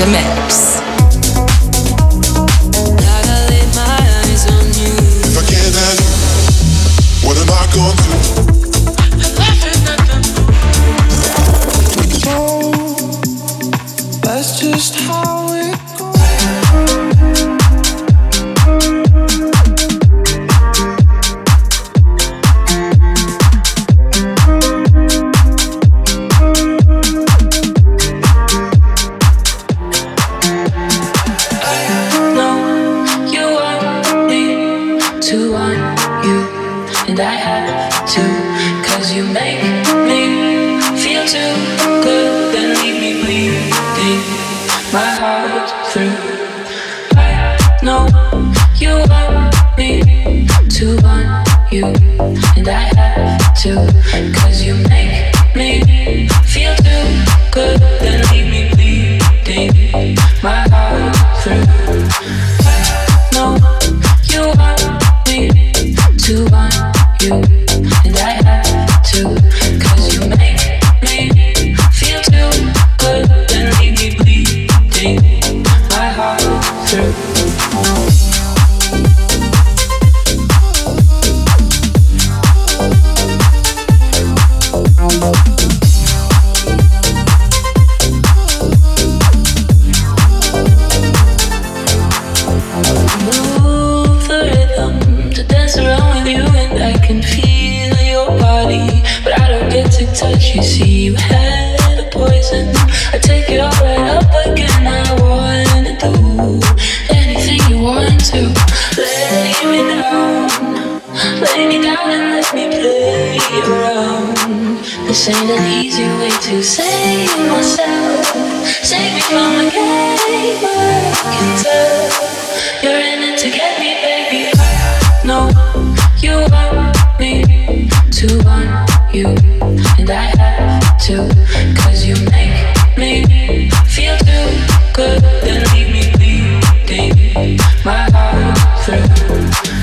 in. Lay me down and let me play around. This ain't an easy way to save myself. Save me from the game I can tell. You're in it to get me, baby. I know you want me to want you, and I have to. Cause you make me feel too good. Then leave me bleeding, my heart through.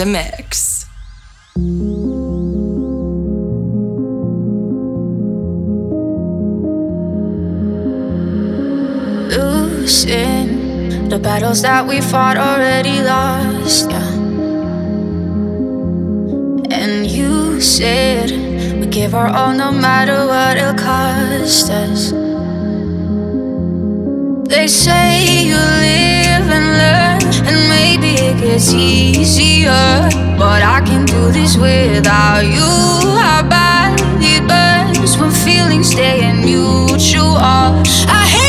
the mix. Losing the battles that we fought already lost, yeah. And you said we give our all no matter what it costs us. They say you live and learn. And maybe it gets easier, but I can do this without you. Our body burns when feelings stay mutual. I hate.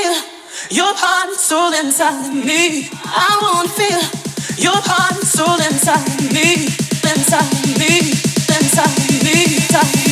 Feel your heart and soul inside me. I wanna feel your heart and soul inside me, inside me, inside me, inside me.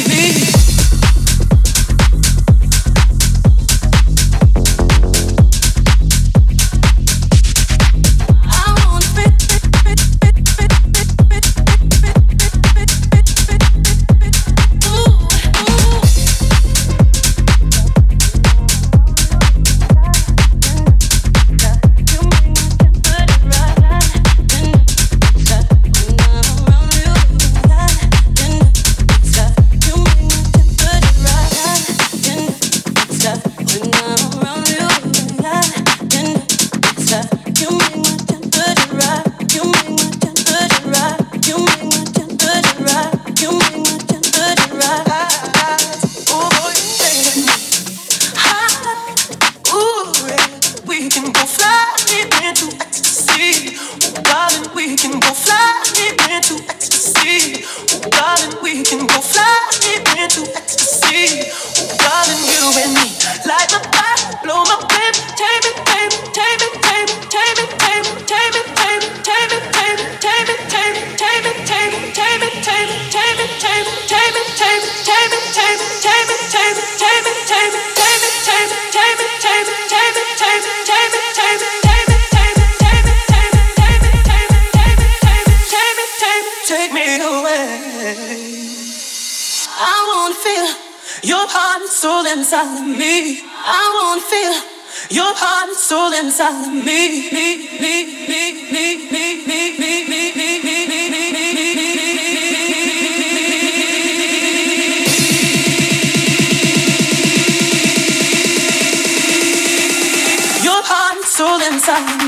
Inside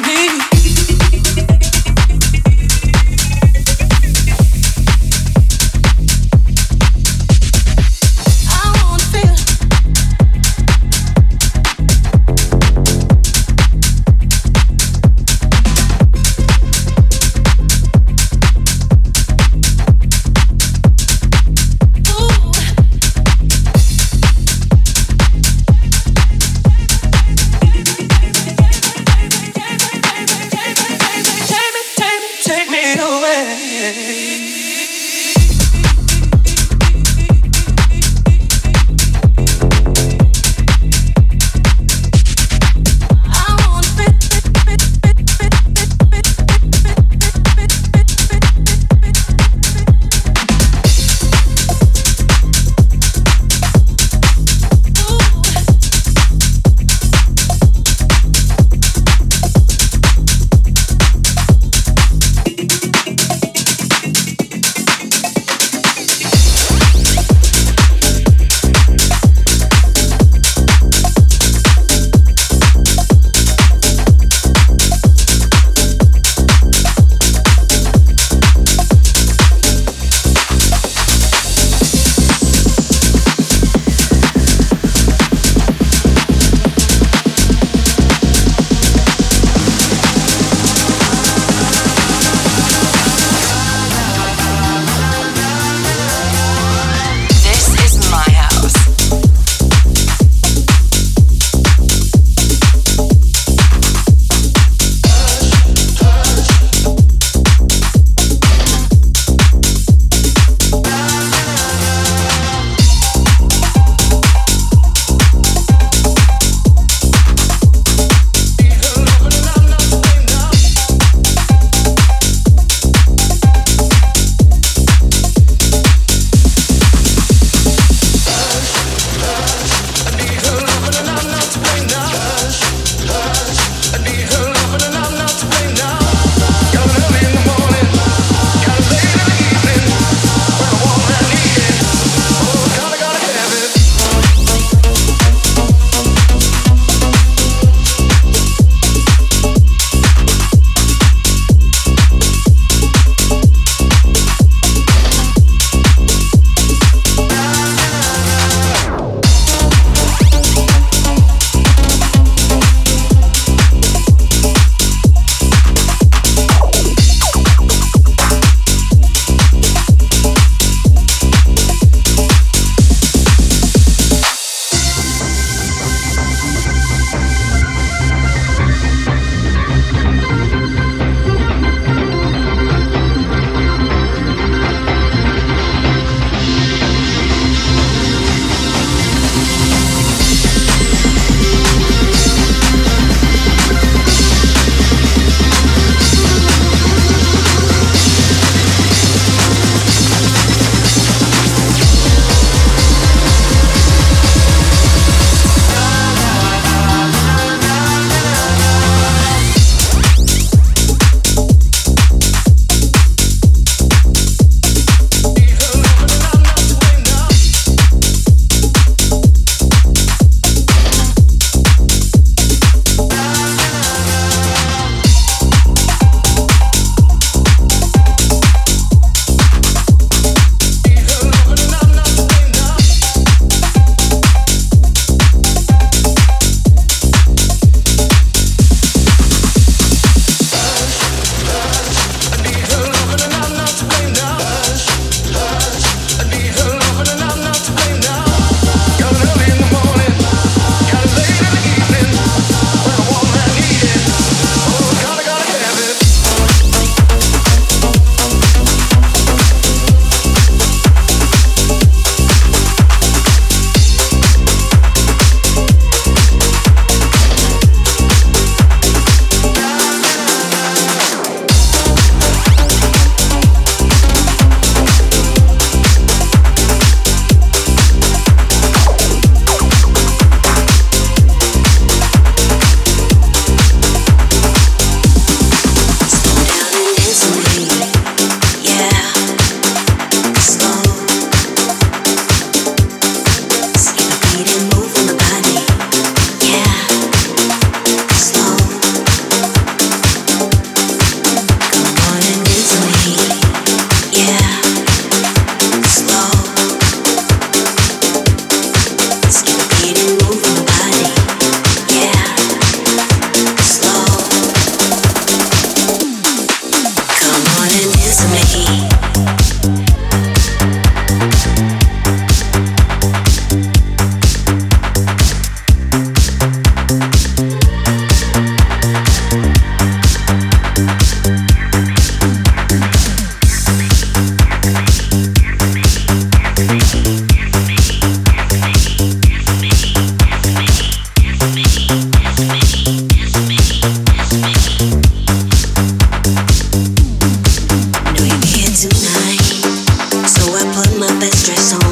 Best dress on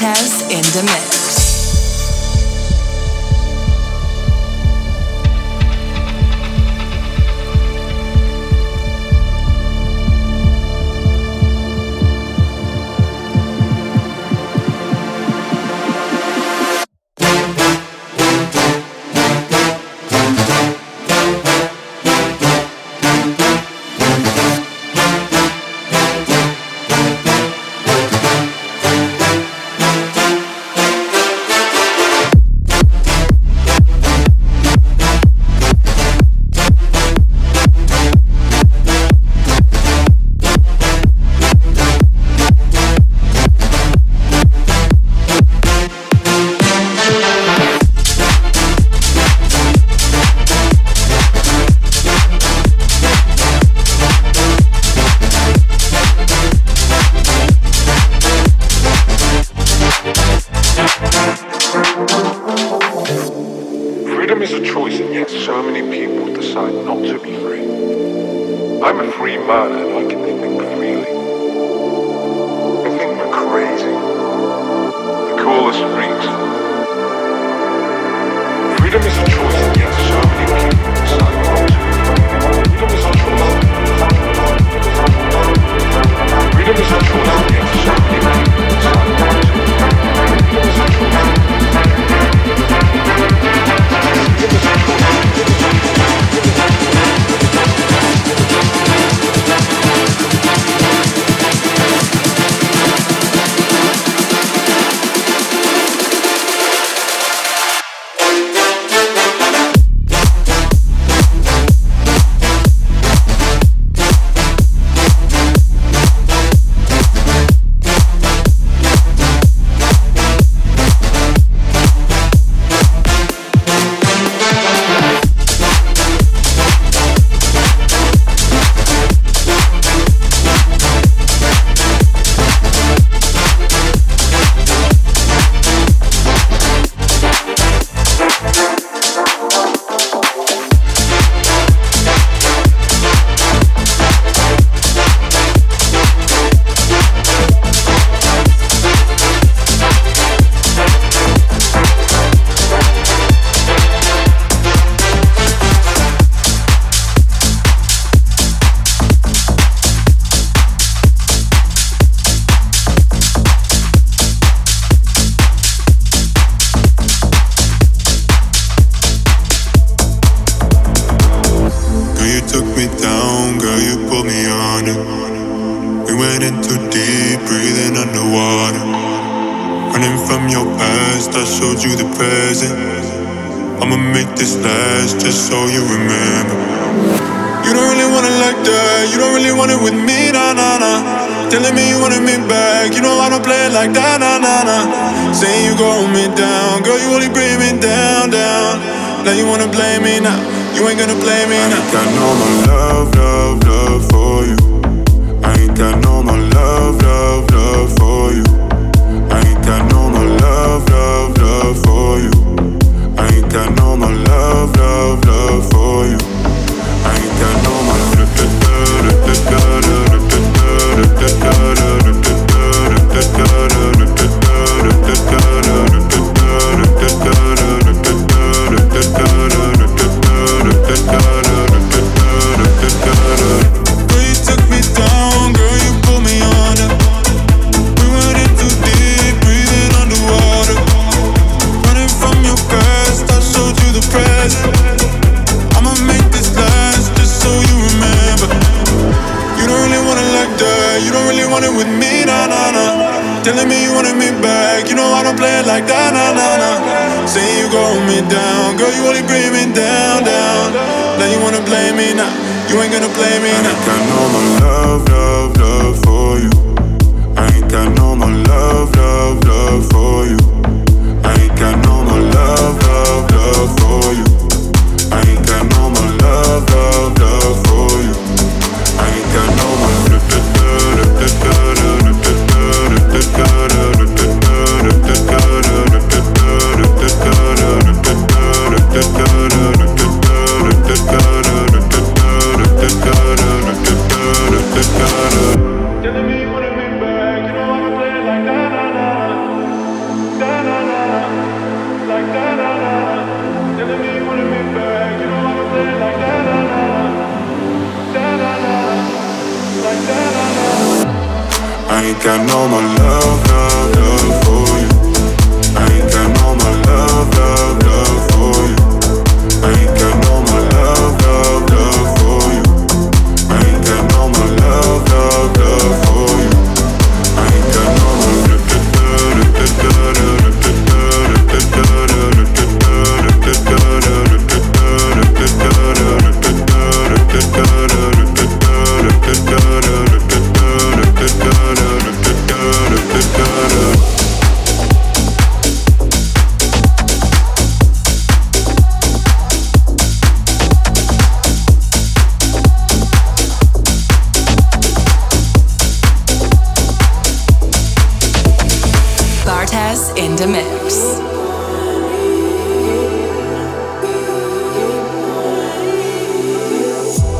Montez in the mix. up. You ain't gonna Cortez in the mix.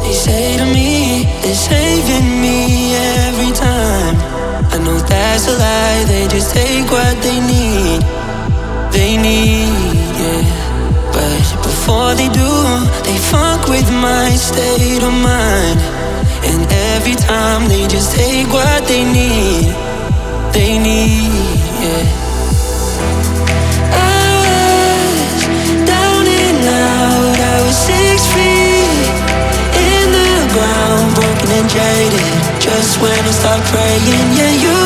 They say to me, they're saving me every time. I know that's a lie, they just take what they need. They need, yeah. But before they do, they fuck with my state of mind. And every time they just take what they need. They need, yeah. ground, broken and jaded. Just when I start praying, yeah, you,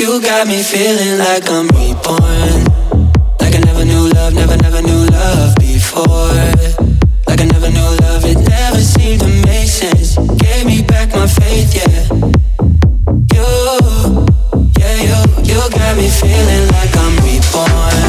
you got me feeling like I'm reborn. Like I never knew love, never, never knew love before. Like I never knew love, it never seemed to make sense. Gave me back my faith, yeah. You, yeah, you, you got me feeling like I'm reborn.